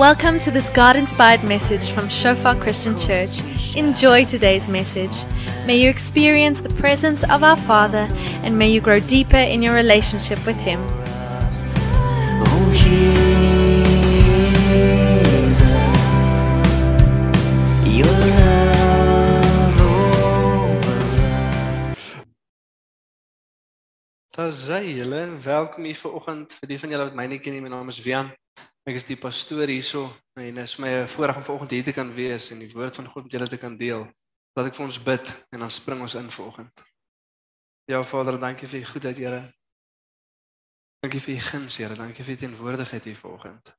Welcome to this God inspired message from Shofar Christian Church. Enjoy today's message. May you experience the presence of our Father and may you grow deeper in your relationship with Him. Daar's hy, julle. Welkom hier vanoggend vir die van julle wat my nie ken nie. My naam is Wian. Ek is die pastoor hierso en dit is my voorreg om vanoggend hier te kan wees en die woord van God met julle te kan deel. Laat ek vir ons bid en dan spring ons in vanoggend. Ja Vader, dankie vir u goedheid, Here. Dankie vir u guns, Here. Dankie vir u teenwoordigheid hier vanoggend.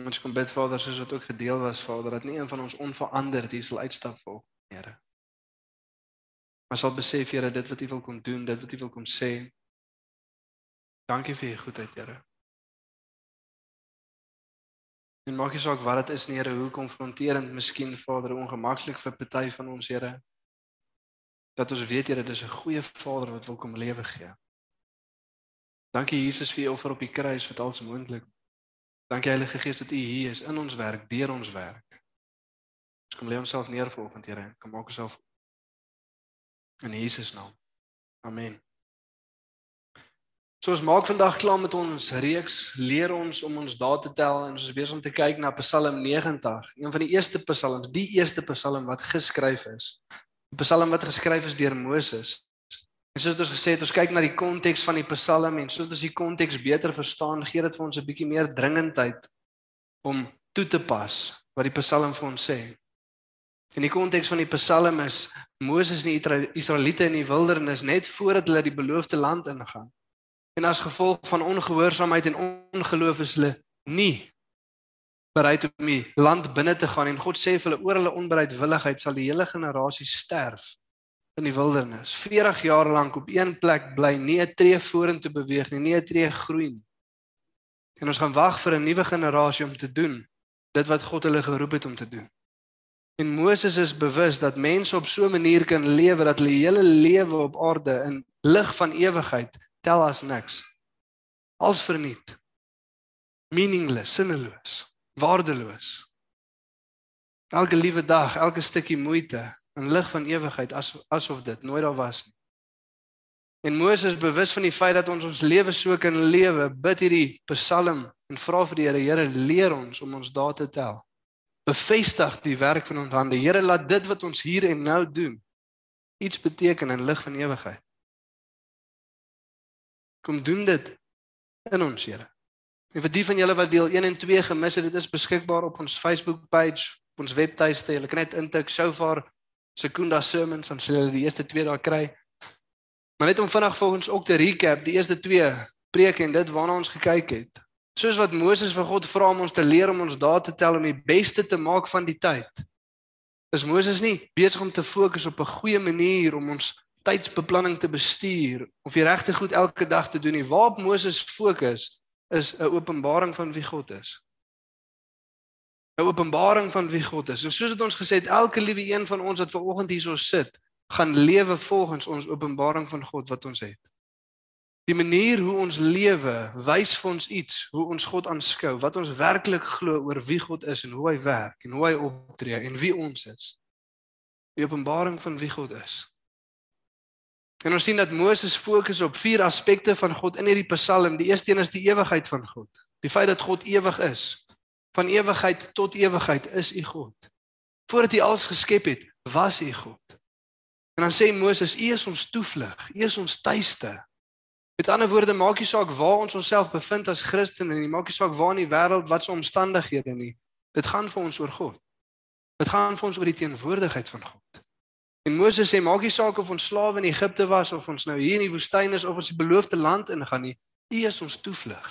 Ons kom bid Vader, soos wat ook gedeel was, Vader, dat nie een van ons onveranderd hier sal uitstap vol, Here. Maar sal besef, Here, dit wat u wil kom doen, dit wat u wil kom sê. Dankie vir u goedheid, Here. En maak nie saak wat dit is nie, Here, hoe konfronterend miskien Vader ongemaklik vir party van ons, Here. Dat ons weet, Here, dis 'n goeie Vader wat wil kom lewe gee. Dankie Jesus vir u offer op die kruis wat alles moontlik. Dankie Heilige Gees dat u hier is in ons werk, deur ons werk. Ons kom lê onsself neer vanoggend, Here. Kom maak onsself in Jesus naam. Amen. So ons maak vandag klaar met ons reeks leer ons om ons dae te tel en ons is besig om te kyk na Psalm 90, een van die eerste psalms, die eerste psalm wat geskryf is. 'n Psalm wat geskryf is deur Moses. En soos ons gesê het, ons kyk na die konteks van die psalm en sodat ons die konteks beter verstaan, gee dit vir ons 'n bietjie meer dringendheid om toe te pas wat die psalm vir ons sê. In die konteks van die psalm is Moses en die Israeliete in die wildernis net voordat hulle die beloofde land ingaan. En as gevolg van ongehoorsaamheid en ongeloof is hulle nie bereid om die land binne te gaan en God sê vir hulle oor hulle onbereidwilligheid sal die hele generasie sterf in die wildernis. 40 jaar lank op een plek bly, nie 'n tree vorentoe beweeg nie, nie 'n tree groei nie. En ons gaan wag vir 'n nuwe generasie om te doen dit wat God hulle geroep het om te doen. En Moses is bewus dat mense op so 'n manier kan lewe dat hulle hele lewe op aarde in lig van ewigheid tel as niks. Als verniet. Meaningless, sinneloos, waardeloos. Elke liewe dag, elke stukkie moeite in lig van ewigheid as asof dit nooit daar was nie. En Moses bewus van die feit dat ons ons lewe so kan lewe, bid hierdie Psalm en vra vir die Here, Here, leer ons om ons dae te tel. Bevestig die werk van ons hande. Here, laat dit wat ons hier en nou doen iets beteken in lig van ewigheid. Kom doen dit in ons, Here. En vir die van julle wat deel 1 en 2 gemis het, dit is beskikbaar op ons Facebook page, op ons webtuiste. Julle kan net intik Shofar Sekunda Sermons dan sal julle die eerste twee daar kry. Maar net om vinnig ons ook te recap, die eerste twee preke en dit waarna ons gekyk het. Soos wat Moses vir God vra om ons te leer om ons dae te tel om die beste te maak van die tyd. Is Moses nie besig om te fokus op 'n goeie manier om ons tydsbeplanning te bestuur of die regte goed elke dag te doen nie. Waarop Moses fokus is 'n openbaring van wie God is. 'n Openbaring van wie God is. En soos dit ons gesê het, elke liewe een van ons wat ver oggend hierso sit, gaan lewe volgens ons openbaring van God wat ons het. Die manier hoe ons lewe wys vir ons iets, hoe ons God aanskou, wat ons werklik glo oor wie God is en hoe hy werk en hoe hy optree en wie ons is. Die openbaring van wie God is. En ons sien dat Moses fokus op vier aspekte van God in hierdie Psalm. Die eerste een is die ewigheid van God. Die feit dat God ewig is. Van ewigheid tot ewigheid is U God. Voordat U alles geskep het, was U God. En dan sê Moses, U is ons toevlug, U is ons tuiste. Met ander woorde, maak nie saak waar ons onsself bevind as Christene nie, maak nie saak waar in die wêreld wat se omstandighede nie. Dit gaan vir ons oor God. Dit gaan vir ons oor die teenwoordigheid van God. En Moses sê maak nie saak of ons slawe in Egipte was of ons nou hier in die woestyn is of ons die beloofde land ingaan nie. U is ons toevlug.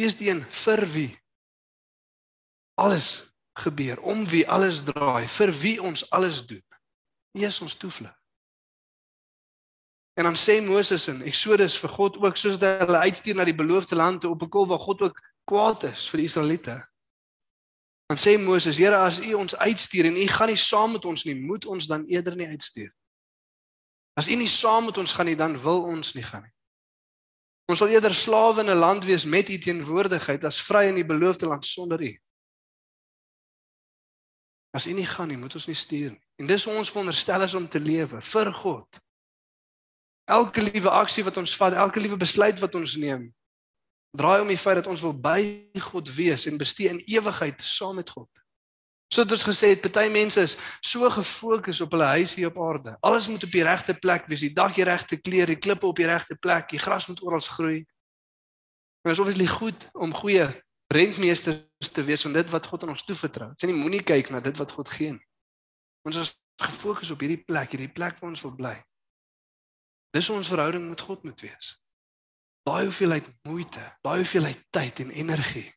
U is die een vir wie alles gebeur, om wie alles draai, vir wie ons alles doen. U is ons toevlug. En dan sê Moses in Eksodus vir God ook soos dat hulle uitstuur na die beloofde land op 'n kol waar God ook kwaad is vir die Israeliete. Dan sê Moses: "Here, as U ons uitstuur en U gaan nie saam met ons nie, moet ons dan eerder nie uitstuur. As U nie saam met ons gaan nie, dan wil ons nie gaan nie." Ons sal eerder slawe in 'n land wees met u teenwoordigheid as vry in die beloofde land sonder u. As u nie gaan nie, moet ons nie stuur nie. En dis ons veronderstel is om te lewe vir God. Elke liewe aksie wat ons vat, elke liewe besluit wat ons neem, draai om die feit dat ons wil by God wees en bestee in ewigheid saam met God. So het ons gesê party mense is so gefokus op hulle huis hier op aarde. Alles moet op die regte plek wees, die dak die regte kleur, die klippe op die regte plek, die gras moet oral groei. En dit is obviously goed om goeie rentmeesters te wees van dit wat God aan ons toevertrou. Sê nie moenie kyk na dit wat God gee nie. Ons is gefokus op hierdie plek, hierdie plek waar ons wil bly. Dis ons verhouding met God moet wees. Daai hoeveelheid moeite, daai hoeveelheid tyd en energie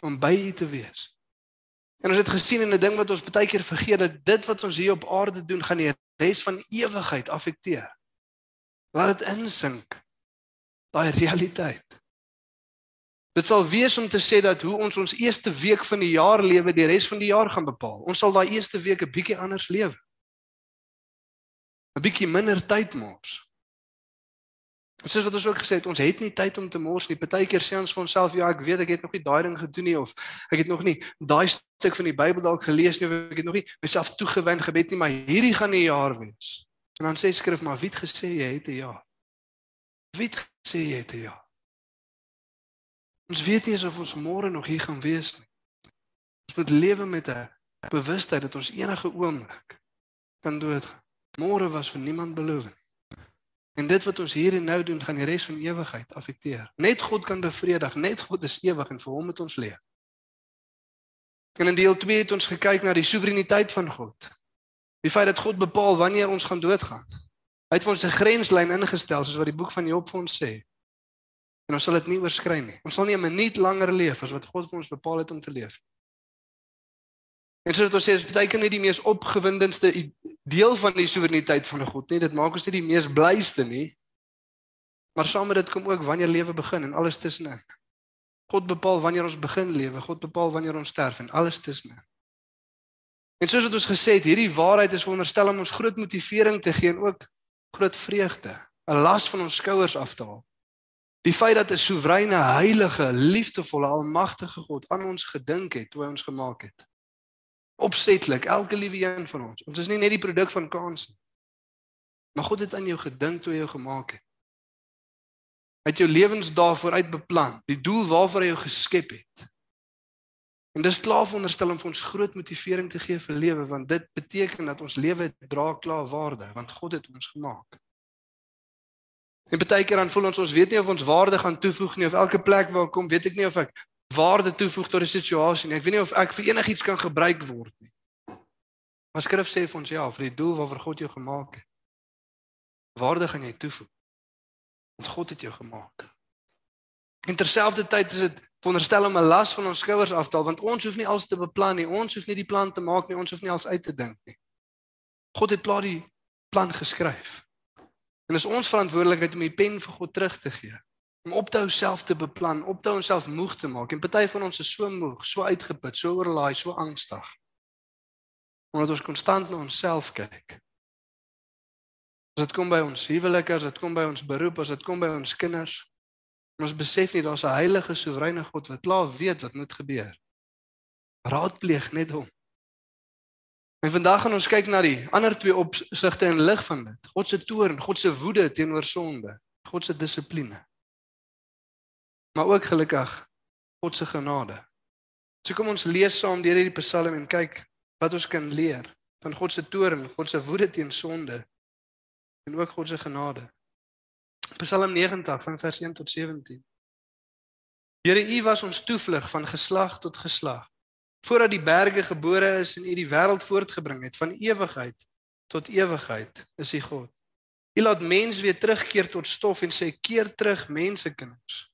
om by U te wees. En ons het gesien in 'n ding wat ons baie keer vergeet dat dit wat ons hier op aarde doen gaan die res van ewigheid affekteer. Laat dit insink. Daai realiteit. Dit sal wees om te sê dat hoe ons ons eerste week van die jaar lewe, die res van die jaar gaan bepaal. Ons sal daai eerste week 'n bietjie anders lewe. 'n Bietjie minder tyd mors. Soos wat ons ook gesê het, ons het nie tyd om te mors nie. Partykeer sê ons vir onsself, ja, ek weet ek het nog nie daai ding gedoen nie of ek het nog nie daai stuk van die Bybel dalk gelees nie of ek het nog nie myself toegewy gebed nie, maar hierdie gaan 'n jaar wees. En dan sê skrif maar wie het gesê jy het 'n jaar? Wie het gesê jy het 'n jaar? Ons weet nie of ons môre nog hier gaan wees nie. Ons moet lewe met 'n bewustheid dat ons enige oomblik kan doodgaan. Môre was vir niemand beloof nie. En dit wat ons hier en nou doen, gaan die res van ewigheid affekteer. Net God kan bevredig, net God is ewig en vir hom moet ons leef. En in deel 2 het ons gekyk na die soewereiniteit van God. Die feit dat God bepaal wanneer ons gaan doodgaan. Hy het vir ons 'n grenslyn ingestel soos wat die boek van Job vir ons sê. En ons sal dit nie oorskry nie. Ons sal nie 'n minuut langer leef as wat God vir ons bepaal het om te leef. En soos ons sê, is baie keer nie die mees opgewindendste deel van die soewereiniteit van God nie. Dit maak ons nie die mees blyste nie. Maar saam met dit kom ook wanneer lewe begin en alles tussenin. God bepaal wanneer ons begin lewe, God bepaal wanneer ons sterf en alles tussenin. En soos wat ons gesê het, hierdie waarheid is veronderstel om ons groot motivering te gee en ook groot vreugde, 'n las van ons skouers af te haal. Die feit dat 'n soewereine, heilige, liefdevolle, almagtige God aan ons gedink het toe hy ons gemaak het opsetlik elke liewe een van ons. Ons is nie net die produk van kans nie. Maar God het aan jou gedink toe hy jou gemaak het. Hy het jou lewensdae vooruit beplan, die doel waarvoor hy jou geskep het. En dis klaar veronderstel om vir ons groot motivering te gee vir lewe want dit beteken dat ons lewe dra klaar waarde want God het ons gemaak. En baie keer dan voel ons ons weet nie of ons waarde gaan toevoeg nie of elke plek waar kom weet ek nie of ek waarde toevoeg tot 'n situasie nie. Ek weet nie of ek vir enigiets kan gebruik word nie. Maar skrif sê vir ons ja, vir die doel waarvoor God jou gemaak het. Waarde gaan jy toevoeg. Want God het jou gemaak. En terselfdertyd is dit veronderstel om 'n las van ons skouers af te haal want ons hoef nie alles te beplan nie. Ons hoef nie die plan te maak nie. Ons hoef nie alles uit te dink nie. God het klaar die plan geskryf. En is ons verantwoordelikheid om die pen vir God terug te gee om op te hou self te beplan, op te hou onsself moeg te maak. En party van ons is so moeg, so uitgeput, so oorlaai, so angstig. Omdat ons konstant na onsself kyk. As dit kom by ons huwelike, as dit kom by ons beroep, as dit kom by ons kinders, ons besef nie daar's 'n heilige soewereine God wat klaar weet wat moet gebeur. Raadpleeg net hom. En vandag gaan ons kyk na die ander twee opsigte in lig van dit. God se toorn, God se woede teenoor sonde, God se dissipline maar ook gelukkig God se genade. So kom ons lees saam deur hierdie Psalm en kyk wat ons kan leer van God se toorn, God se woede teen sonde en ook God se genade. Psalm 90 van vers 1 tot 17. Here, U was ons toevlug van geslag tot geslag. Voordat die berge gebore is en U die wêreld voortgebring het van ewigheid tot ewigheid, is U God. U laat mens weer terugkeer tot stof en sê keer terug mensekinders.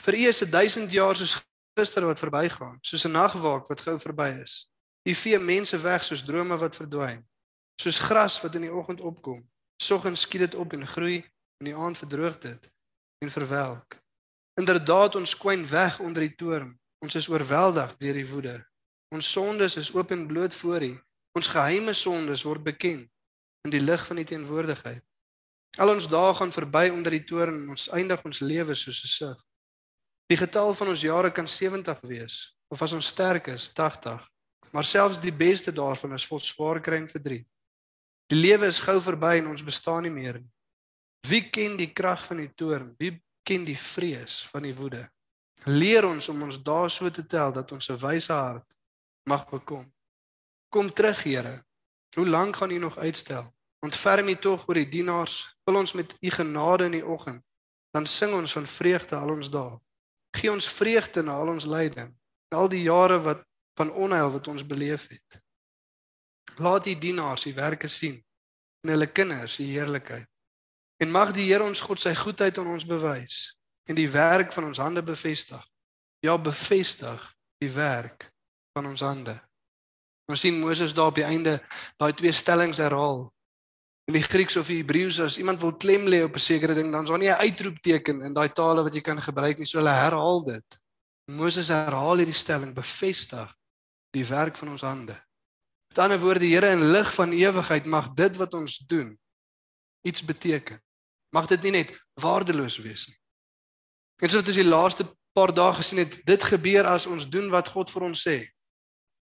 Vir u is 1000 jaar soos gister wat verbygaan, soos 'n nagwaak wat gou verby is. U vee mense weg soos drome wat verdwyn, soos gras wat in die oggend opkom. Soggens skiet dit op en groei, in die aand verdroog dit en verwelk. Inderdaad ons kwyn weg onder die toorn. Ons is oorweldig deur die woede. Ons sondes is oop en bloot voor U. Ons geheime sondes word bekend in die lig van U teenwoordigheid. Al ons dae gaan verby onder die toorn en ons eindig ons lewe soos 'n sug. Die getal van ons jare kan 70 wees of as ons sterk is 80. Maar selfs die beste daarvan is vol swaar kry en verdriet. Die lewe is gou verby en ons bestaan nie meer nie. Wie ken die krag van die toorn? Wie ken die vrees van die woede? Leer ons om ons dae so te tel dat ons 'n wyse hart mag bekom. Kom terug, Here. Hoe lank gaan U nog uitstel? Ontferm U tog oor die dienaars. Vul ons met U genade in die oggend. Dan sing ons van vreugde al ons dae. Gee ons vreugde na al ons lyding. Al die jare wat van onheil wat ons beleef het. Laat U dienaars U werke sien en hulle kinders U heerlikheid. En mag die Here ons God sy goedheid aan ons bewys en die werk van ons hande bevestig. Ja, bevestig die werk van ons hande. Ons sien Moses daar op die einde daai twee stellings herhaal. In die Grieks of die Hebreëus as iemand wil klem lê op 'n sekere ding, dan is daar nie 'n uitroepteken in daai tale wat jy kan gebruik nie, so hulle herhaal dit. Moses herhaal hierdie stelling, bevestig die werk van ons hande. Met ander woorde, die Here in lig van ewigheid mag dit wat ons doen iets beteken. Mag dit nie net waardeloos wees nie. En soos ons die laaste paar dae gesien het, dit gebeur as ons doen wat God vir ons sê.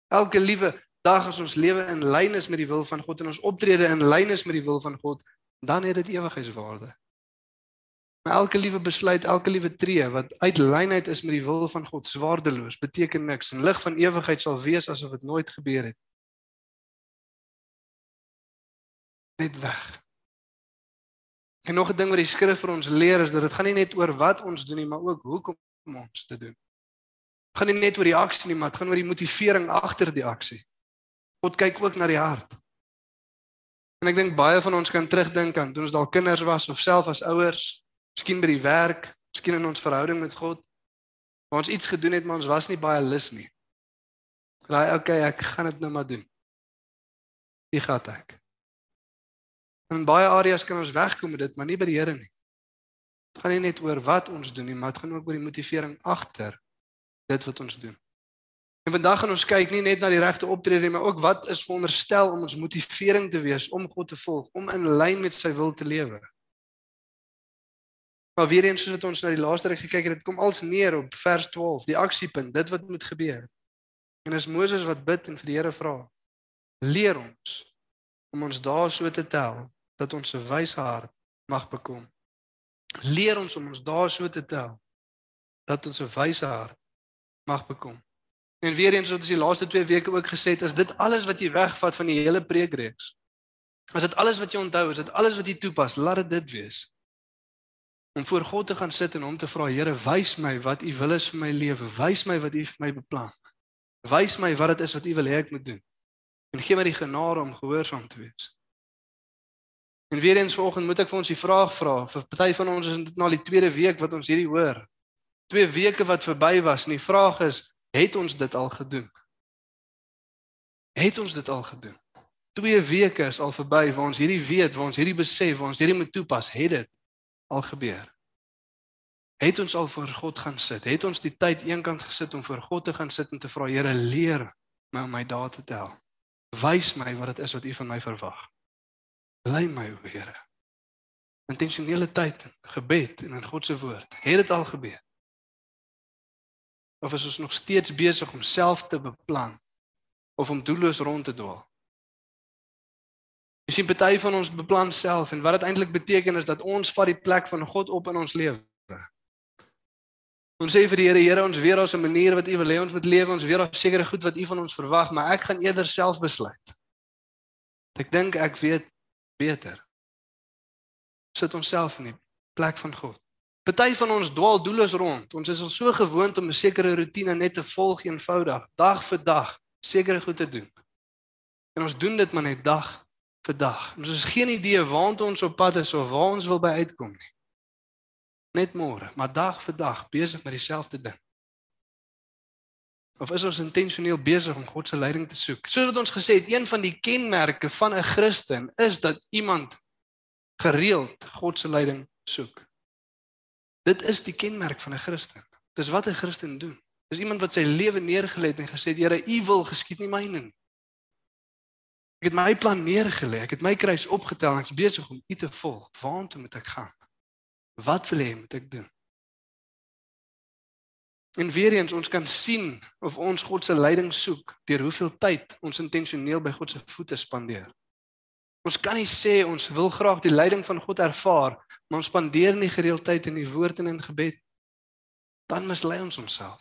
Elke liewe dag as ons lewe in lyn is met die wil van God en ons optrede in lyn is met die wil van God, dan het dit ewigheidswaarde. Elke liewe besluit, elke liewe tree wat uit lynheid is met die wil van God, swaardeloos, beteken niks. En lig van ewigheid sal wees asof dit nooit gebeur het. Net weg. En nog 'n ding wat die skrif vir ons leer is dat dit gaan nie net oor wat ons doen nie, maar ook hoekom ons dit doen. Dit gaan nie net oor die aksie nie, maar dit gaan oor die motivering agter die aksie. God kyk ook na die hart. En ek dink baie van ons kan terugdink aan toe ons dalk kinders was of self as ouers, miskien by die werk, miskien in ons verhouding met God, waar ons iets gedoen het maar ons was nie baie lus nie. Raai, okay, ek gaan dit nou maar doen. Wie gaan ek? In baie areas kan ons wegkom met dit, maar nie by die Here nie. Dit gaan nie net oor wat ons doen nie, maar dit gaan ook oor die motivering agter dit wat ons doen. En vandag gaan ons kyk nie net na die regte optrede nie, maar ook wat is veronderstel om ons motivering te wees om God te volg, om in lyn met sy wil te lewe. Maar weer eens soos wat ons na die laaste ruk gekyk het, dit kom als neer op vers 12, die aksiepunt, dit wat moet gebeur. En as Moses wat bid en vir die Here vra, leer ons om ons daar so te tel dat ons 'n wyse hart mag bekom. Leer ons om ons daar so te tel dat ons 'n wyse hart mag bekom. En weer eens wat ons die laaste 2 weke ook gesê het, is dit alles wat jy wegvat van die hele preekreeks. Is dit alles wat jy onthou, is dit alles wat jy toepas, laat dit dit wees. Om voor God te gaan sit en hom te vra, Here, wys my wat U wil is vir my lewe, wys my wat U vir my beplan. Wys my wat dit is wat U wil hê ek moet doen. En gee my die genade om gehoorsaam te wees. En weer eens vanoggend moet ek vir ons die vraag vra, vir party van ons is dit nou al die tweede week wat ons hierdie hoor. Twee weke wat verby was en die vraag is, Het ons dit al gedoen? Het ons dit al gedoen? 2 weke is al verby waar ons hierdie weet, waar ons hierdie besef, waar ons hierdie moet toepas, het dit al gebeur. Het ons al voor God gaan sit? Het ons die tyd eenkant gesit om voor God te gaan sit en te vra, Here, leer my om my dae te tel. Wys my wat dit is wat U van my verwag. Lei my, o Here. Intentionele tyd, gebed en in God se woord. Het dit al gebeur? Of is ons nog steeds besig om self te beplan of om doelloos rond te dwaal? Jy sien party van ons beplan self en wat dit eintlik beteken is dat ons vat die plek van God op in ons lewe. Ons sê vir die Here, Here, ons weer ons 'n manier wat U wil hê ons moet lewe, ons weer ons sekere goed wat U van ons verwag, maar ek gaan eerder self besluit. Ek dink ek weet beter. Sit onsself in die plek van God. Party van ons dwaal doelloos rond. Ons is al so gewoond om 'n sekere rotine net te volg eenvoudig, dag vir dag, sekere goed te doen. En ons doen dit maar net dag vir dag. Ons het geen idee waantoe ons op pad is of waar ons wil by uitkom nie. Net môre, maar dag vir dag besig met dieselfde ding. Of is ons intentioneel besig om God se leiding te soek? Soos wat ons gesê het, een van die kenmerke van 'n Christen is dat iemand gereeld God se leiding soek. Dit is die kenmerk van 'n Christen. Dis wat 'n Christen doen. Dis iemand wat sy lewe neergelê het en gesê het, Here, U wil geskied nie myne nie. Ek het my plan neergelê, ek het my kruis opgetel en ek is besig om U te volg. Waartoe moet ek gaan? Wat wil jy moet ek doen? En weer eens ons kan sien of ons God se leiding soek deur hoeveel tyd ons intentioneel by God se voete spandeer. Ons kan nie sê ons wil graag die leiding van God ervaar, maar ons spandeer nie gereeld tyd in die woord en in gebed dan mislei ons onsself.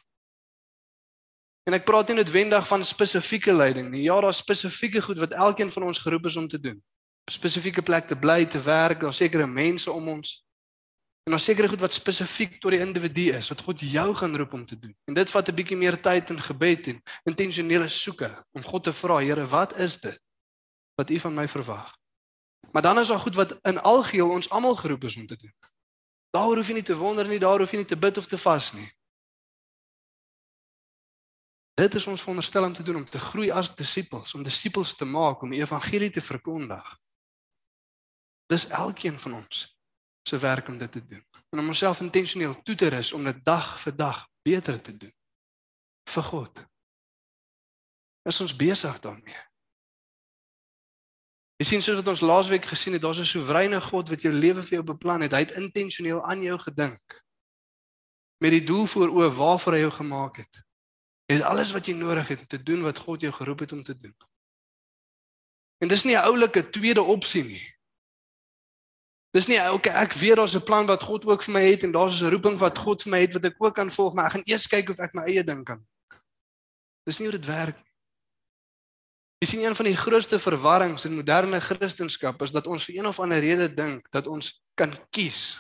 En ek praat nie noodwendig van spesifieke leiding nie. Ja, daar's spesifieke goed wat elkeen van ons geroep is om te doen. Spesifieke plek te bly, te werk, daar sekere mense om ons. En daar sekere goed wat spesifiek tot die individu is wat God jou gaan roep om te doen. En dit vat 'n bietjie meer tyd in gebed en intentionele soeke om God te vra, Here, wat is dit wat U van my verwag? Maar dan is daar goed wat in algeheel ons almal geroep is om te doen. Daar hoef jy nie te wonder nie, daar hoef jy nie te bid of te vas nie. Dit is ons veronderstel om te doen om te groei as disippels, om disippels te maak, om die evangelie te verkondig. Dis elkeen van ons se werk om dit te doen. En om onsself intentioneel toe te rus om dit dag vir dag beter te doen vir God. Is ons besig daarmee? Jy sien soos wat ons laasweek gesien het, daar's 'n soewereine God wat jou lewe vir jou beplan het. Hy het intentioneel aan jou gedink. Met die doel voor oë waarvoor hy jou gemaak het. Jy het alles wat jy nodig het om te doen wat God jou geroep het om te doen. En dis nie 'n oulike tweede opsie nie. Dis nie okay, ek weet daar's 'n plan wat God ook vir my het en daar's 'n roeping wat God vir my het wat ek ook kan volg, maar ek gaan eers kyk of ek my eie ding kan. Dis nie hoe dit werk. Jy sien een van die grootste verwarrings in moderne kristendom is dat ons vir een of ander rede dink dat ons kan kies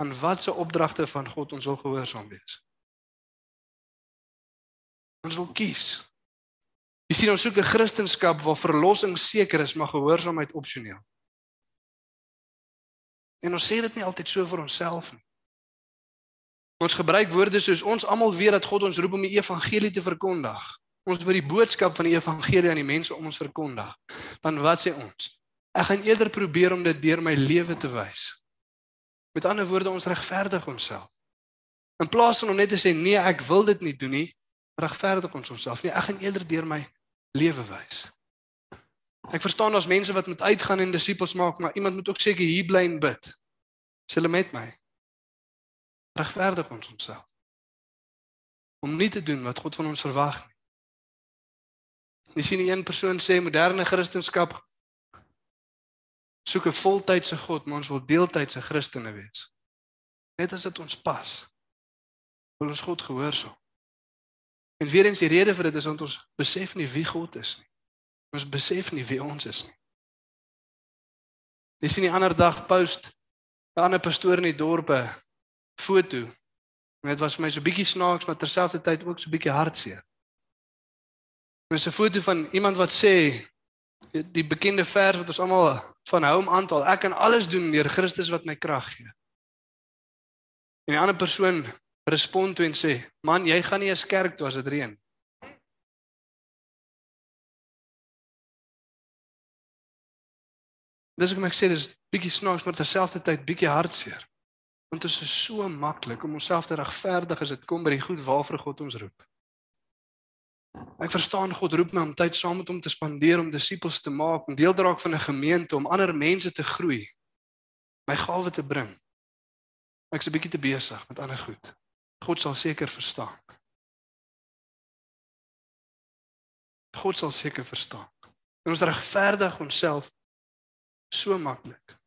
aan watse opdragte van God ons wil gehoorsaam wees. Ons wil kies. Jy sien ons soek 'n kristendom waar verlossing seker is, maar gehoorsaamheid opsioneel. En ons sê dit nie altyd so vir onsself nie. Ons gebruik woorde soos ons almal weet dat God ons roep om die evangelie te verkondig. Ons moet die boodskap van die evangelie aan die mense om ons verkondig. Dan wat sê ons? Ek gaan eerder probeer om dit deur my lewe te wys. Met ander woorde, ons regverdig onsself. In plaas van om net te sê nee, ek wil dit nie doen nie, regverdig ons onsself. Nee, ek gaan eerder deur my lewe wys. Ek verstaan daar's mense wat moet uitgaan en disippels maak, maar iemand moet ook seker hier bly en bid. Sê hulle met my. Regverdig ons onsself. Om nie te doen wat God van ons verwag nie. Jy sien een persoon sê moderne kristendom soek 'n voltydse God, maar ons wil deeltydse Christene wees. Net as dit ons pas. Wil ons God gehoorsaam. En weer eens die rede vir dit is want ons besef nie wie God is nie. Ons besef nie wie ons is nie. Jy sien die ander dag post 'n ander pastoor in die dorp 'n foto. En dit was vir my so bietjie snaaks, maar terselfdertyd ook so bietjie hartseer. Dis 'n foto van iemand wat sê die bekende vers wat ons almal van hou om aantal. Ek kan alles doen deur Christus wat my krag gee. En 'n ander persoon respond toe en sê: "Man, jy gaan nie eens kerk toe as dit reën." Dis ek moet sê dis bietjie snaaks maar terselfdertyd bietjie hartseer. Want dit is so maklik om onsself te regverdig as dit kom by die goed waarvoor God ons roep. Ek verstaan God roep my om tyd saam met hom te spandeer om disippels te maak, om deel te raak van 'n gemeente, om ander mense te groei. My gawe te bring. Ek's 'n bietjie te besig met ander goed. God sal seker verstaan. God sal seker verstaan. En ons regverdig onsself so maklik.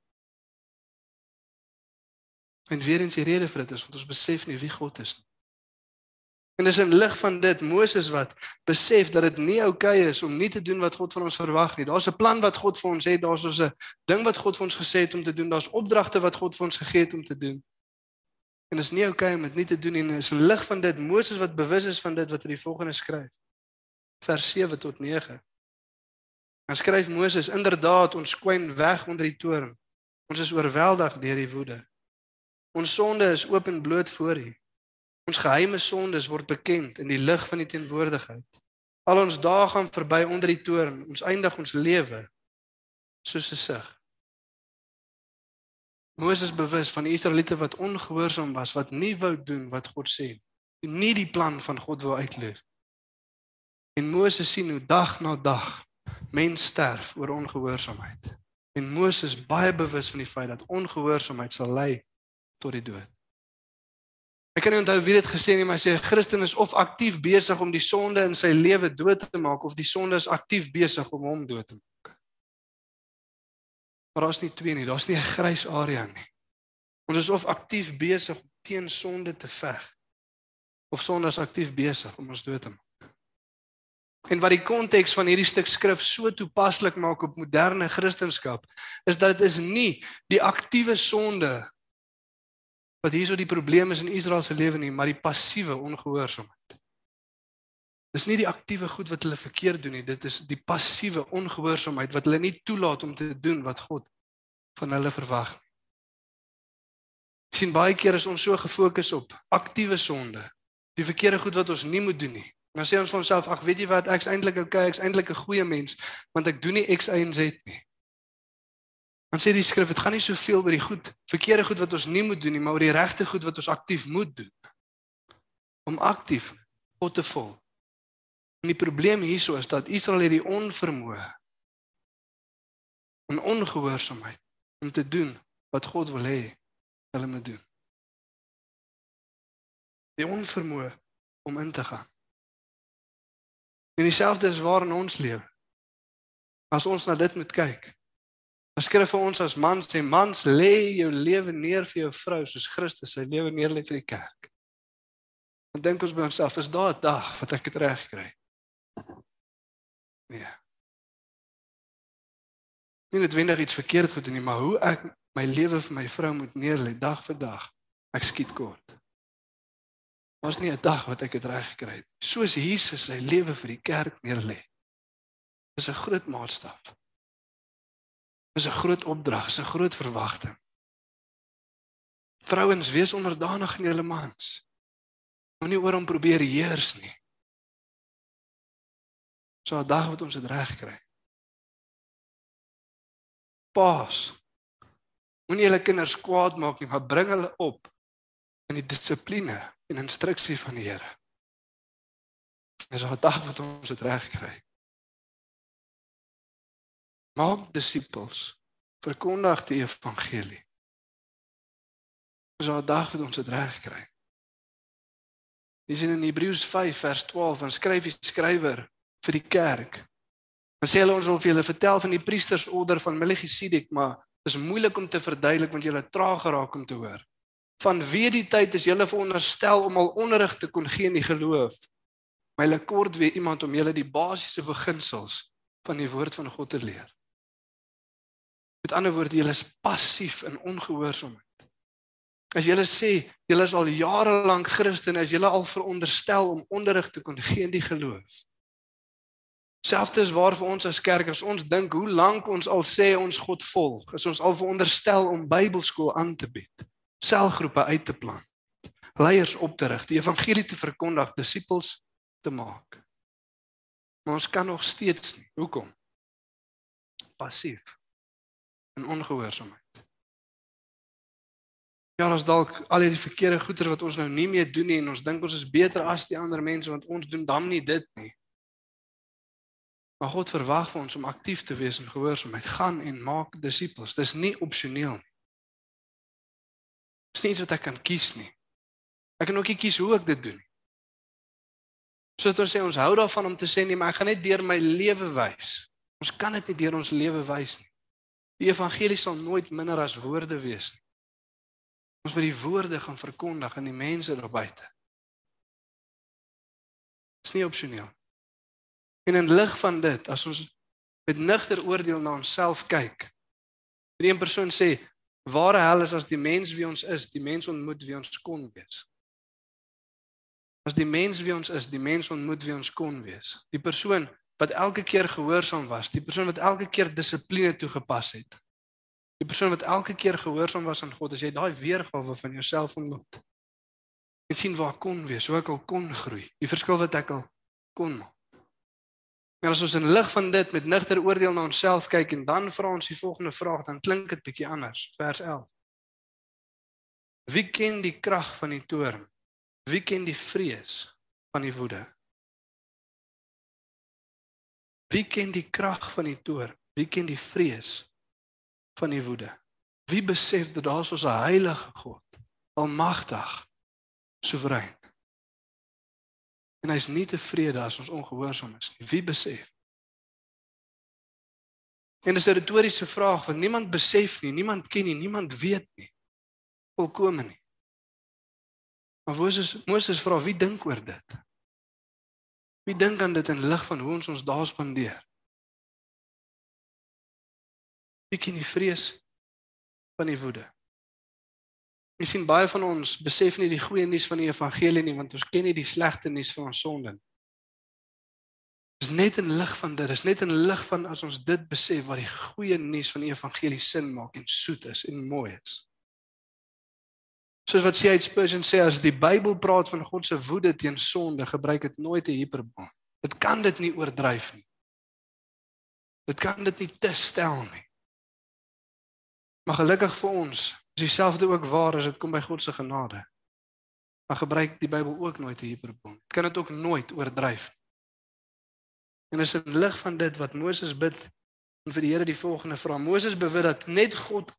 En weer eens die rede vir dit is want ons besef nie wie God is nie. En dis in lig van dit Moses wat besef dat dit nie oukei okay is om nie te doen wat God van ons verwag nie. Daar's 'n plan wat God vir ons het, daar's 'n ding wat God vir ons gesê het om te doen, daar's opdragte wat God vir ons gegee het om te doen. En dit is nie oukei okay om dit nie te doen nie. En dis in lig van dit Moses wat bewus is van dit wat hy die volgende skryf. Vers 7 tot 9. Dan skryf Moses: "Inderdaad, ons kwyn weg onder die toorn. Ons is oorweldig deur die woede. Ons sonde is oop en bloot voor U." Ons geheime sondes word bekend in die lig van die teenwoordigheid. Al ons dae gaan verby onder die toorn. Ons eindig ons lewe soos 'n sig. Moses bewus van die Israeliete wat ongehoorsaam was, wat nie wou doen wat God sê nie, nie die plan van God wou uitleef. En Moses sien hoe dag na dag mens sterf oor ongehoorsaamheid. En Moses baie bewus van die feit dat ongehoorsaamheid sal lei tot die dood. Ek kan nie onthou wie dit gesê nie, maar hy sê 'n Christen is of aktief besig om die sonde in sy lewe dood te maak of die sonde is aktief besig om hom dood te maak. Maar daar's nie twee nie, daar's nie 'n grys area nie. Ons is of aktief besig om teen sonde te veg of sonde is aktief besig om ons dood te maak. En wat die konteks van hierdie stuk skrif so toepaslik maak op moderne Christendom is dat dit is nie die aktiewe sonde wat hierso die probleem is in Israel se lewe nie, maar die passiewe ongehoorsaamheid. Dis nie die aktiewe goed wat hulle verkeerd doen nie, dit is die passiewe ongehoorsaamheid wat hulle nie toelaat om te doen wat God van hulle verwag nie. sien baie keer is ons so gefokus op aktiewe sonde, die verkeerde goed wat ons nie moet doen nie. Dan sê ons vir onsself, ag weet jy wat, ek's eintlik okay, ek's eintlik 'n goeie mens, want ek doen nie X, Y en Z nie. Dan sê die skrif, dit gaan nie soveel oor die goed, verkeerde goed wat ons nie moet doen nie, maar oor die regte goed wat ons aktief moet doen. Om aktief God te volg. En die probleem hierso is dat Israel hierdie onvermoë en ongehoorsaamheid om te doen wat God wil hê hulle moet doen. Die onvermoë om in te gaan. En dieselfde is waar in ons lewe. As ons na dit moet kyk, Ons skryf vir ons as mans sê mans lê jou lewe neer vir jou vrou soos Christus sy lewe neer lê vir die kerk. Dan dink ons by onsself, is daar 'n dag wat ek dit reg kry? Nee. Nie net wendig iets verkeerd gedoen nie, maar hoe ek my lewe vir my vrou moet neer lê dag vir dag. Ek skiet kort. Ons nie 'n dag wat ek dit reg gekry het. Soos Jesus sy lewe vir die kerk neer lê. Dis 'n groot maatstaf is 'n groot opdrag, is 'n groot verwagting. Vrouens, wees onderdanig aan julle mans. Moenie oor hom probeer heers nie. So 'n dag wat ons dit reg kry. Paas. Moenie julle kinders kwaad maak nie, maar bring hulle op in die dissipline en instruksie van die Here. Dis 'n dag wat ons dit reg kry. Maak disippels. Verkondig die evangelie. Dis 'n dag wat ons dit reg kry. Dis in Hebreërs 5 vers 12 en skryf die skrywer vir die kerk. Dan sê hulle ons wil vir julle vertel van die priestersorder van Melchisedek, maar is moeilik om te verduidelik want julle traag geraak om te hoor. Van wie die tyd is julle veronderstel om al onderrig te kon gee in die geloof. Maar hulle kort weer iemand om julle die basiese beginsels van die woord van God te leer. Met ander woorde, julle is passief in ongehoorsaamheid. As julle sê julle is al jare lank Christen, as julle al veronderstel om onderrig te kon gee in die geloof. Selfs is waar vir ons as kerk as ons dink hoe lank ons al sê ons God volg, is ons al veronderstel om Bybelskool aan te bied, selgroepe uit te plant, leiers op te rig, die evangelie te verkondig, disippels te maak. Maar ons kan nog steeds nie. Hoekom? Passief in ongehoorsaamheid. Ja, ons dalk al hierdie verkeerde goeder wat ons nou nie meer doen nie en ons dink ons is beter as die ander mense want ons doen dan nie dit nie. Maar God verwag van ons om aktief te wees in gehoorsaamheid. Gaan en maak disippels. Dis nie opsioneel nie. Dis nie iets wat ek kan kies nie. Ek kan ook nie kies hoe ek dit doen nie. Soos ons sê ons hou daarvan om te sê nee, maar ek gaan net deur my lewe wys. Ons kan dit nie deur ons lewe wys nie. Die evangelie sal nooit minder as woorde wees nie. Ons moet die woorde gaan verkondig aan die mense daar buite. Dis nie opsioneel. En in lig van dit, as ons met nugter oordeel na onsself kyk, en een persoon sê, "Ware hel is as die mens wie ons is, die mens ontmoet wie ons kon wees." As die mens wie ons is, die mens ontmoet wie ons kon wees. Die persoon wat elke keer gehoorsaam was, die persoon wat elke keer dissipline toegepas het. Die persoon wat elke keer gehoorsaam was aan God, as jy daai weergawe van jouself ontmoet. En sien waar kon wees, hoe ek al kon groei, die verskil wat ek al kon maak. Maar as ons in lig van dit met nigter oordeel na onsself kyk en dan vra ons die volgende vraag, dan klink dit bietjie anders. Vers 11. Wie ken die krag van die toorn? Wie ken die vrees van die woede? Wie ken die krag van die toorn? Wie ken die vrees van die woede? Wie besef dat daar is 'n heilige God, almagtig, soewerein? En hy's nie tevrede as ons ongehoorsaam is nie. Wie besef? En dis 'n retoriese vraag want niemand besef nie, niemand ken nie, niemand weet nie. Volkome nie. Maar Moses Moses vra wie dink oor dit? Wie dink aan dit in lig van hoe ons ons dae spandeer? Wie ken die vrees van die woede? Ek sien baie van ons besef nie die goeie nuus van die evangelie nie want ons ken nie die slegte nuus van ons sonde nie. Dis net in lig van dit, dis net in lig van as ons dit besef wat die goeie nuus van die evangelie sin maak en soet is en mooi is. Soos wat C.H. Spurgeon sê as die Bybel praat van God se woede teen sonde, gebruik dit nooit 'n hiperboon. Dit kan dit nie oordryf nie. Dit kan dit nie te stel nie. Maar gelukkig vir ons, is dieselfde ook waar as dit kom by God se genade. Maar gebruik die Bybel ook nooit 'n hiperboon. Dit kan dit ook nooit oordryf nie. En is in lig van dit wat Moses bid en vir die Here die volgende vra. Moses bewit dat net God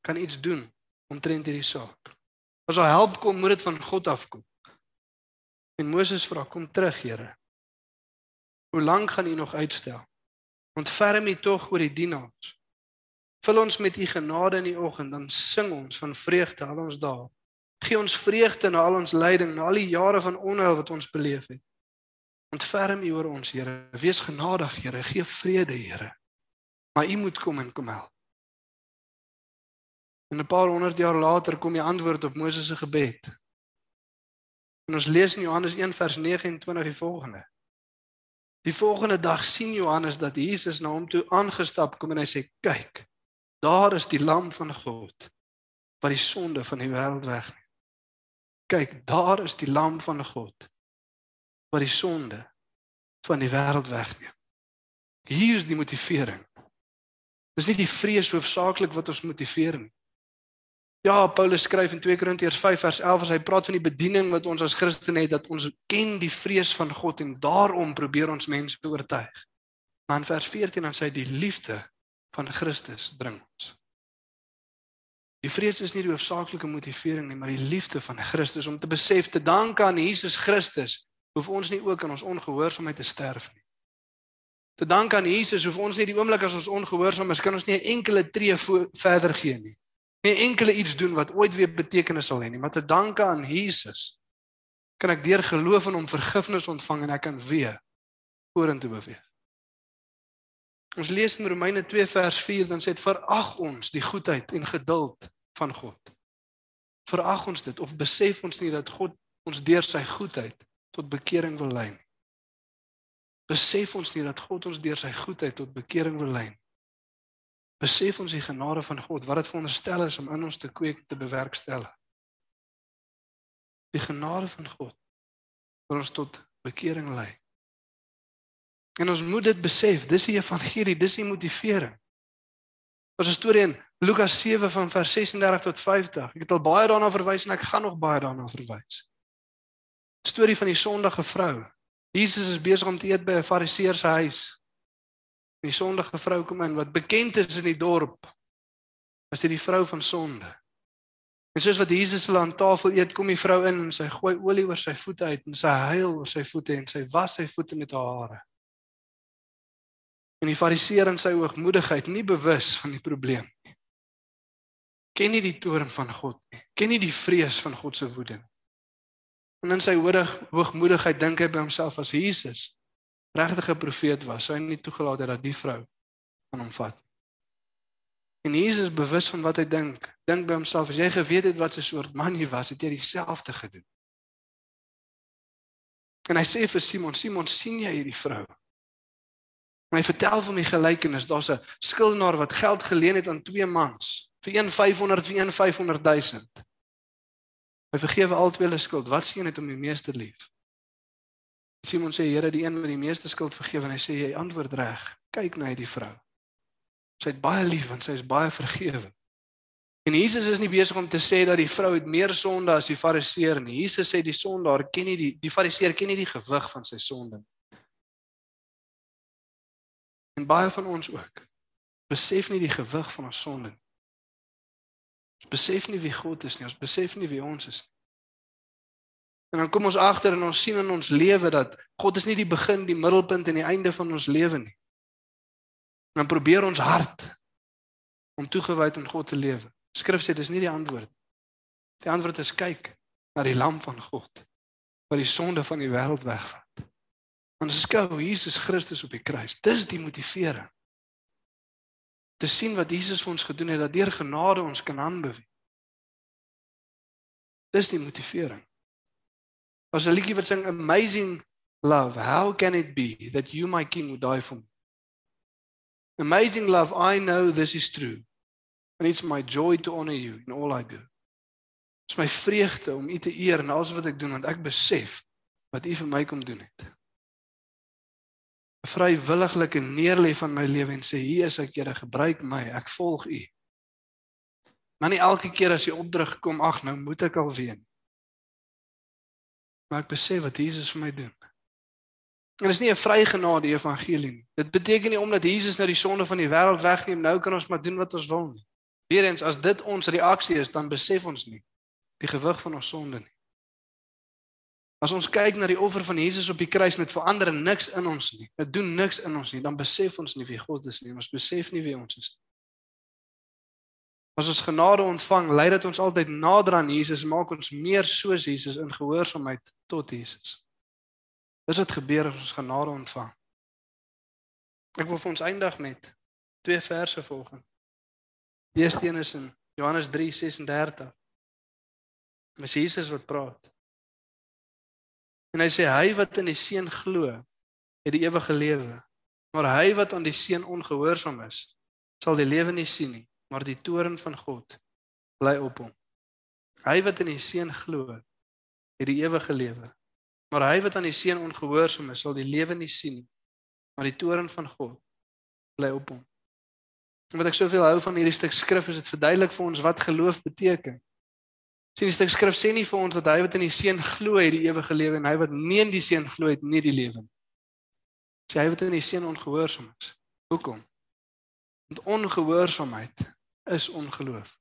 kan iets doen omtrent hierdie saak. As hy help kom, moet dit van God afkom. En Moses vra: "Kom terug, Here. Hoe lank gaan U nog uitstel? Ontferm U tog oor die dienaars. Vul ons met U genade in die oggend, dan sing ons van vreugde al ons dae. Gee ons vreugde na al ons lyding, na al die jare van onheil wat ons beleef het." Ontferm U oor ons, Here. Wees genadig, Here. Gee vrede, Here. Maar U moet kom en kom help. En 'n paar honderd jaar later kom die antwoord op Moses se gebed. En ons lees in Johannes 1 vers 29 die volgende. Die volgende dag sien Johannes dat Jesus na hom toe aangestap kom en hy sê: "Kyk, daar is die lam van God wat die sonde van die wêreld wegneem. Kyk, daar is die lam van God wat die sonde van die wêreld wegneem. Hier is die motivering. Dis nie die vrees hoofsaaklik wat ons motiveer nie. Ja, Paulus skryf in 2 Korintiërs 5 vers 11 as hy praat van die bediening wat ons as Christene het dat ons ken die vrees van God en daarom probeer ons mense oortuig. Maar in vers 14 dan sê hy die liefde van Christus dring ons. Die vrees is nie die hoofsaaklike motivering nie, maar die liefde van Christus om te besef te dank aan Jesus Christus hoef ons nie ook in ons ongehoorsaamheid te sterf nie. Te dank aan Jesus hoef ons nie die oomblik as ons ongehoorsaam is, kan ons nie 'n enkele tree verder gee nie. Nie enkele iets doen wat ooit weer betekenis sal hê nie, maar te dank aan Jesus kan ek deur geloof in hom vergifnis ontvang en ek kan weer vorentoe beweeg. Ons lees in Romeine 2 vers 4 dan sê dit verag ons die goedheid en geduld van God. Verag ons dit of besef ons nie dat God ons deur sy goedheid tot bekering wil lei. Besef ons nie dat God ons deur sy goedheid tot bekering wil lei. Besef ons die genade van God wat dit veronderstel is om in ons te kweek te bewerkstellig. Die genade van God wil ons tot bekering lei. En ons moet dit besef, dis die evangelie, dis die motivering. Ons storie in Lukas 7 van vers 36 tot 50. Ek het al baie daarna verwys en ek gaan nog baie daarna verwys storie van die sondige vrou. Jesus is besig om te eet by 'n fariseer se huis. Die sondige vrou kom in wat bekend is in die dorp as die vrou van sonde. En soos wat Jesus hulle aan tafel eet, kom die vrou in en sy gooi olie oor sy voete uit en sy huil oor sy voete en sy was sy voete met haar hare. En die fariseer in sy hoogmoedigheid, nie bewus van die probleem nie. Ken nie die toorn van God nie. Ken nie die vrees van God se woede nie. En in sy hoogmoedigheid dink hy by homself as Jesus regtig 'n profeet was, sou hy nie toegelaat het dat die vrou aan hom vat. En Jesus bewus van wat hy dink, dink by homself as jy geweet het wat 'n soort man hy was, het jy dieselfde gedoen. En hy sê vir Simon, Simon, sien jy hierdie vrou? Hy vertel van die gelykenis, daar's 'n skuldenaar wat geld geleen het aan twee mans, vir een 500 vir een 500 000. Hy vergewe albei hulle skuld. Wat sien het om die meeste lief? Simon sê Here, die een wat die meeste skuld vergewe en hy sê jy antwoord reg. Kyk na hierdie vrou. Sy het baie lief want sy is baie vergewe. En Jesus is nie besig om te sê dat die vrou het meer sonde as die fariseer nie. Jesus sê die sondaar ken nie die die fariseer ken nie die gewig van sy sonde nie. En baie van ons ook besef nie die gewig van ons sonde nie. Ons besef nie wie God is nie, ons besef nie wie ons is nie. En dan kom ons agter en ons sien in ons lewe dat God is nie die begin, die middelpunt en die einde van ons lewe nie. En dan probeer ons hard om toegewyd aan God te lewe. Skrif sê dis nie die antwoord. Die antwoord is kyk na die lam van God wat die sonde van die wêreld wegvat. Ons skou Jesus Christus op die kruis. Dis die motivering. Te sien wat Jesus vir ons gedoen het dat deur genade ons kan aanbeweeg. Dis die motivering. As 'n liedjie wat sing amazing love, how can it be that you my king would die for me? Amazing love, I know this is true. And it's my joy to honor you in all I do. Is my vreugde om U te eer in alles wat ek doen want ek besef wat U vir my kom doen het. 'n Vrywilliglike neerlê van my lewe en sê hier is ek Here, gebruik my, ek volg U. Maar nie elke keer as jy opdrag kom, ag nou moet ek alweer. Maar ek besef wat Jesus vir my doen. En dis nie 'n vrygenade evangelie nie. Dit beteken nie omdat Jesus nou die sonde van die wêreld wegneem, nou kan ons maar doen wat ons wil nie. Weerens as dit ons reaksie is, dan besef ons nie die gewig van ons sonde nie. As ons kyk na die offer van Jesus op die kruis, dit verander niks in ons nie. Dit doen niks in ons nie. Dan besef ons nie wie God is nie. Ons besef nie wie ons is nie. As ons genade ontvang, lei dit ons altyd nader aan Jesus, maak ons meer soos Jesus in gehoorsaamheid tot Jesus. Dis wat gebeur as ons genade ontvang. Ek wil vir ons eindig met twee verse volgens. Die eerste een is in Johannes 3:36. Dis Jesus wat praat. En hy sê hy wat in die seun glo, het die ewige lewe. Maar hy wat aan die seun ongehoorsaam is, sal die lewe nie sien nie, maar die toorn van God bly op hom. Hy wat in die seun glo, het die ewige lewe. Maar hy wat aan die seun ongehoorsaam is, sal die lewe nie sien nie, maar die toorn van God bly op hom. En wat ek soveel hou van hierdie stuk skrif is dit verduidelik vir ons wat geloof beteken. Sien die stuk skrif sê nie vir ons dat hy wat in die seun glo het die ewige lewe en hy wat nie in die seun glo het nie die lewe nie. Sê hy wat in die seun ongehoorsaam is. Hoekom? Want ongehoorsaamheid is ongeloof.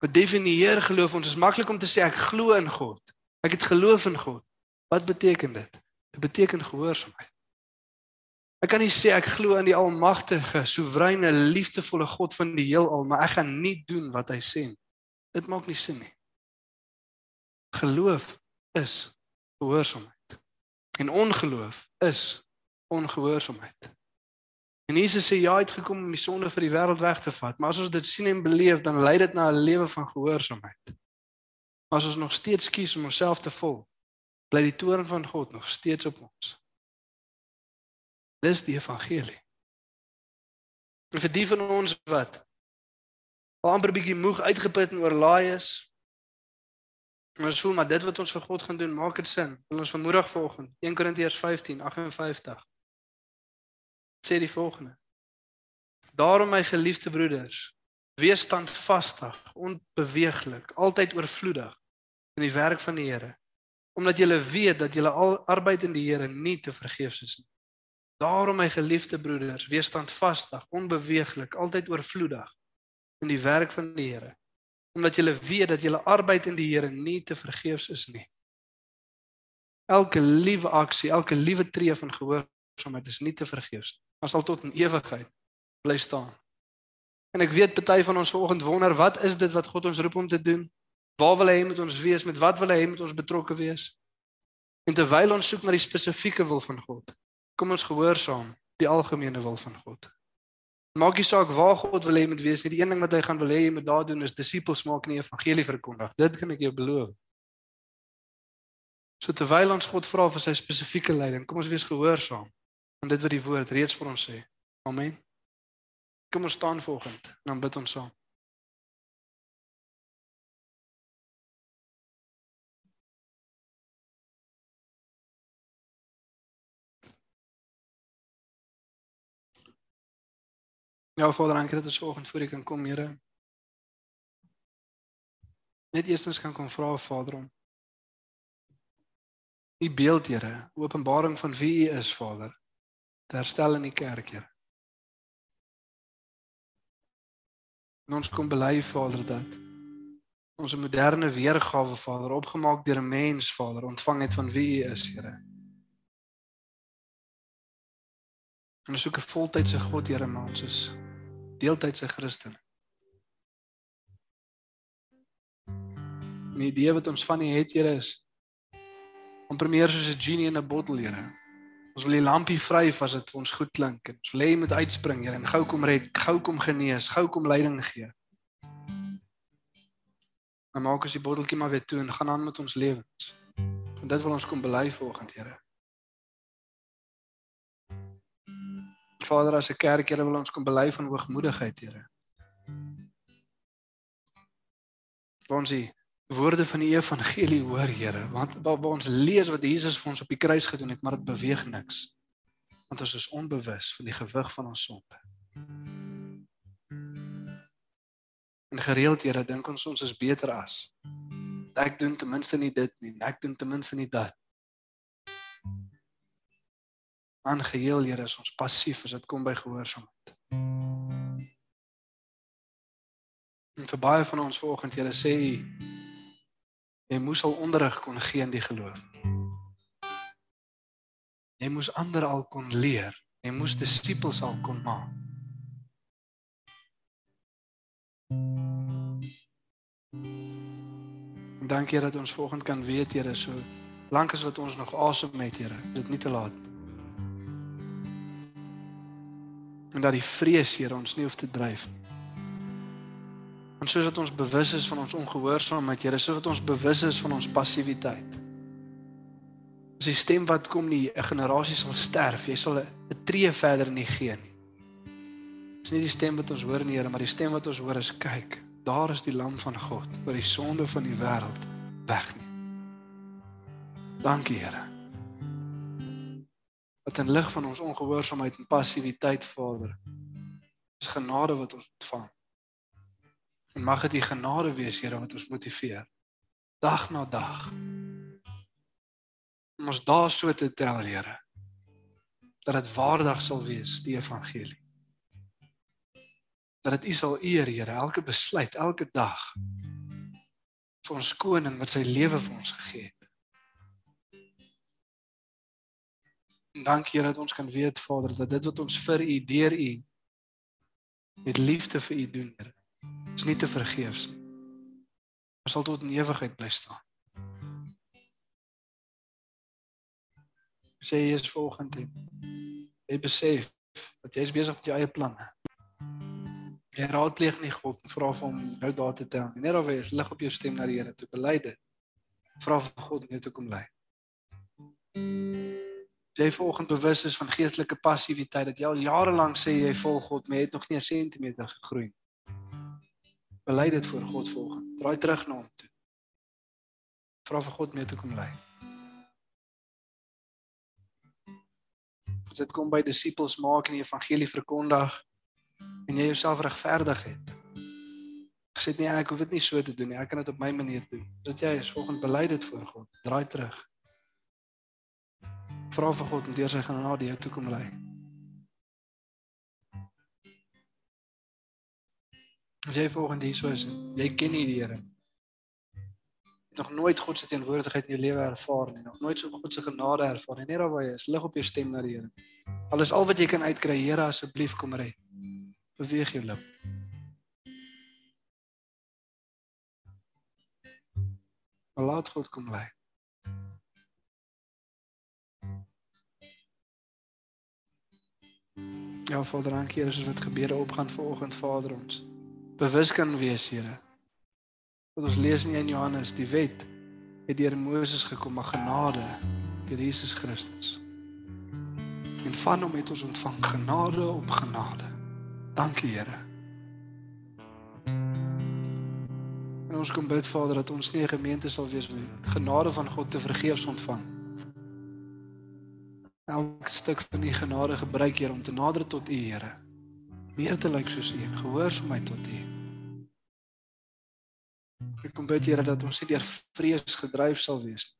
Wat definieer geloof ons is maklik om te sê ek glo in God. Ek het geloof in God. Wat beteken dit? Dit beteken gehoorsaamheid. Ek kan nie sê ek glo in die almagtige, soewereine, liefdevolle God van die heelal, maar ek gaan nie doen wat hy sê nie. Dit maak nie sin nie. Geloof is gehoorsaamheid. En ongeloof is ongehoorsaamheid. En Jesus sê ja, hy het gekom om die sonde vir die wêreld weg te vat, maar as ons dit sien en beleef, dan lei dit na 'n lewe van gehoorsaamheid. As ons nog steeds kies om onsself te volg, bly die toorn van God nog steeds op ons. Dis die evangelie. En vir die van ons wat amper bietjie moeg uitgeput en oorlaai is, ons voel maar dit wat ons vir God gaan doen, maak dit sin. Wil ons vanmôre volgens 1 Korintiërs 15:58 sê die volgende: Daarom my geliefde broeders, wees standvastig, onbeweeglik, altyd oorvloedig in die werk van die Here, omdat julle weet dat julle al arbeid in die Here nie te vergeefs is nie. Daarom my geliefde broeders, wees standvastig, onbeweeglik, altyd oorvloedig in die werk van die Here, omdat julle weet dat julle arbeid in die Here nie te vergeefs is nie. Elke liewe aksie, elke liewe tree van gehoorsaamheid is nie te vergeefs nie. Ons sal tot in ewigheid bly staan. En ek weet party van ons vanoggend wonder, wat is dit wat God ons roep om te doen? Waar wil hy hê moet ons wees? Met wat wil hy hê moet ons betrokke wees? En terwyl ons soek na die spesifieke wil van God, kom ons gehoorsaam die algemene wil van God. Maak nie saak waar God wil hê moet wees nie. Die een ding wat hy gaan wil hê jy moet daar doen is disippels maak nie evangelie verkondig. Dit kan ek jou beloof. So terwyl ons God vra vir sy spesifieke leiding, kom ons wees gehoorsaam aan dit wat die woord reeds vir ons sê. Amen. Kom ons staan volgend en dan bid ons saam. Ja, Vader, dankie dat ons vanoggend voor U kan kom, Here. Net eerstens kan kom vra Vader om U beeld, Here, openbaring van wie U is, Vader, te herstel in die kerk, Here. En ons kom bely, Vader, dat ons 'n moderne weergawe, Vader, opgemaak deur 'n mens, Vader, ontvang het van wie U is, Here. En ons soek 'n voltydse God, Here, maar ons is deeltydse Christene. Die idee wat ons van U het, Here, is amper meer soos 'n genie in 'n bottel, Here. Ons wil die lampie vryf as dit vir ons goed klink. En ons wil hê moet uitspring, Here, en gou kom red, gou kom genees, gou kom leiding gee. Maar maak ons die botteltjie maar weer toe en gaan aan met ons lewens. En dit wil ons kom bely vanoggend, Here. Vader, as 'n kerk, Here, wil ons kom bely van hoogmoedigheid, Here. Ons die woorde van die evangelie hoor, Here, want waar, waar ons lees wat Jesus vir ons op die kruis gedoen het, maar dit beweeg niks. Want ons is onbewus van die gewig van ons sonde. En gereeld, Here, dink ons ons is beter as. Ek doen ten minste nie dit nie, ek doen ten minste nie dat. Aangeheel, Here, is ons passief as dit kom by gehoorsaamheid. En vir baie van ons vanoggend, Here, sê U jy moes al onderrig kon gee in die geloof. Jy moes ander al kon leer. Jy moes disippels al kon maak. Dankie dat ons volgende kan weet, Here, so lank as wat ons nog asem het, Here, dit nie te laat. En dat die vrees, Here, ons nie hoef te dryf nie. En soos wat ons bewus is van ons ongehoorsaamheid, Here, soos wat ons bewus is van ons passiwiteit. As die stem wat kom nie 'n generasie sal sterf, jy sal 'n tree verder nie gee nie. Dis nie die stem wat ons hoor nie, Here, maar die stem wat ons hoor is kyk, daar is die lam van God wat die sonde van die wêreld wegneem. Dankie, Here. Dat in lig van ons ongehoorsaamheid en passiwiteit, Vader, is genade wat ons ontvang. En mag dit die genade wees, Here, wat ons motiveer dag na dag. Om ons daar so te tel, Here, dat dit waardig sal wees die evangelie. Dat dit U sal eer, Here, elke besluit, elke dag vir ons koning wat sy lewe vir ons gegee het. En dankie Here dat ons kan weet Vader dat dit wat ons vir U deur U met liefde vir U doen, Here, is nie te vergeefs nie. Ons sal tot in ewigheid bly staan. Sê jy is volgende. Jy besef dat jy besig met jou eie planne. Jy raadpleeg nie God en vra vir hom nou daar te tel. Net of jy is lig op jou stem na die Here toe bely dit. Vra vir God om jou te kom lei. Jy volgens bewus is van geestelike passiwiteit dat jy al jare lank sê jy volg God, maar jy het nog nie 'n sentimeter gegroei nie. Bely dit voor God volgens. Draai terug na hom toe. Vra vir God jou te kom lei. Dit kom by disippels maak en die evangelie verkondig en jy jouself regverdig het. Gesê nee, ek hoef dit nie so te doen nie. Ek kan dit op my manier doen. Dat jy is volgens bely dit voor God. Draai terug. Vra vir God om deur sy genade jou toe kom lei. As jy volgens hier so is, jy ken nie die Here. Het nog nooit God se teenwoordigheid in jou lewe ervaar nie. Nog nooit so God se genade ervaar nie. Net daar waar jy is, lig op jou stem na die Here. Alles al wat jy kan uitkry, Here, asseblief kom red. Beweeg jou lip. Laat God kom lei. Ja, Vader, dankie Here, soos wat gebede opgaan vanoggend, Vader ons. Bewus kan wees, Here. Wat ons lees in Johannes, die wet het deur Moses gekom, maar genade deur Jesus Christus. En van hom het ons ontvang genade op genade. Dankie, Here. En ons kom bid, Vader, dat ons nie 'n gemeente sal wees wat genade van God te vergeefs ontvang elke stuk van die genade gebruik Here om te nader tot U Here. Meer te lyk soos U en gehoorsaamheid tot U. Ek kom bid Here dat ons nie deur vrees gedryf sal wees nie.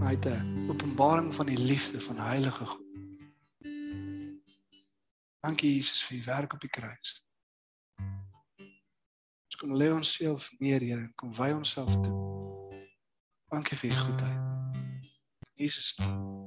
Maar uit 'n openbaring van die liefde van die Heilige God. Dankie Jesus vir U werk op die kruis. kom lê ons self neer, Here, en kom wy onsself toe. Dankie vir u goedheid. Jesus naam.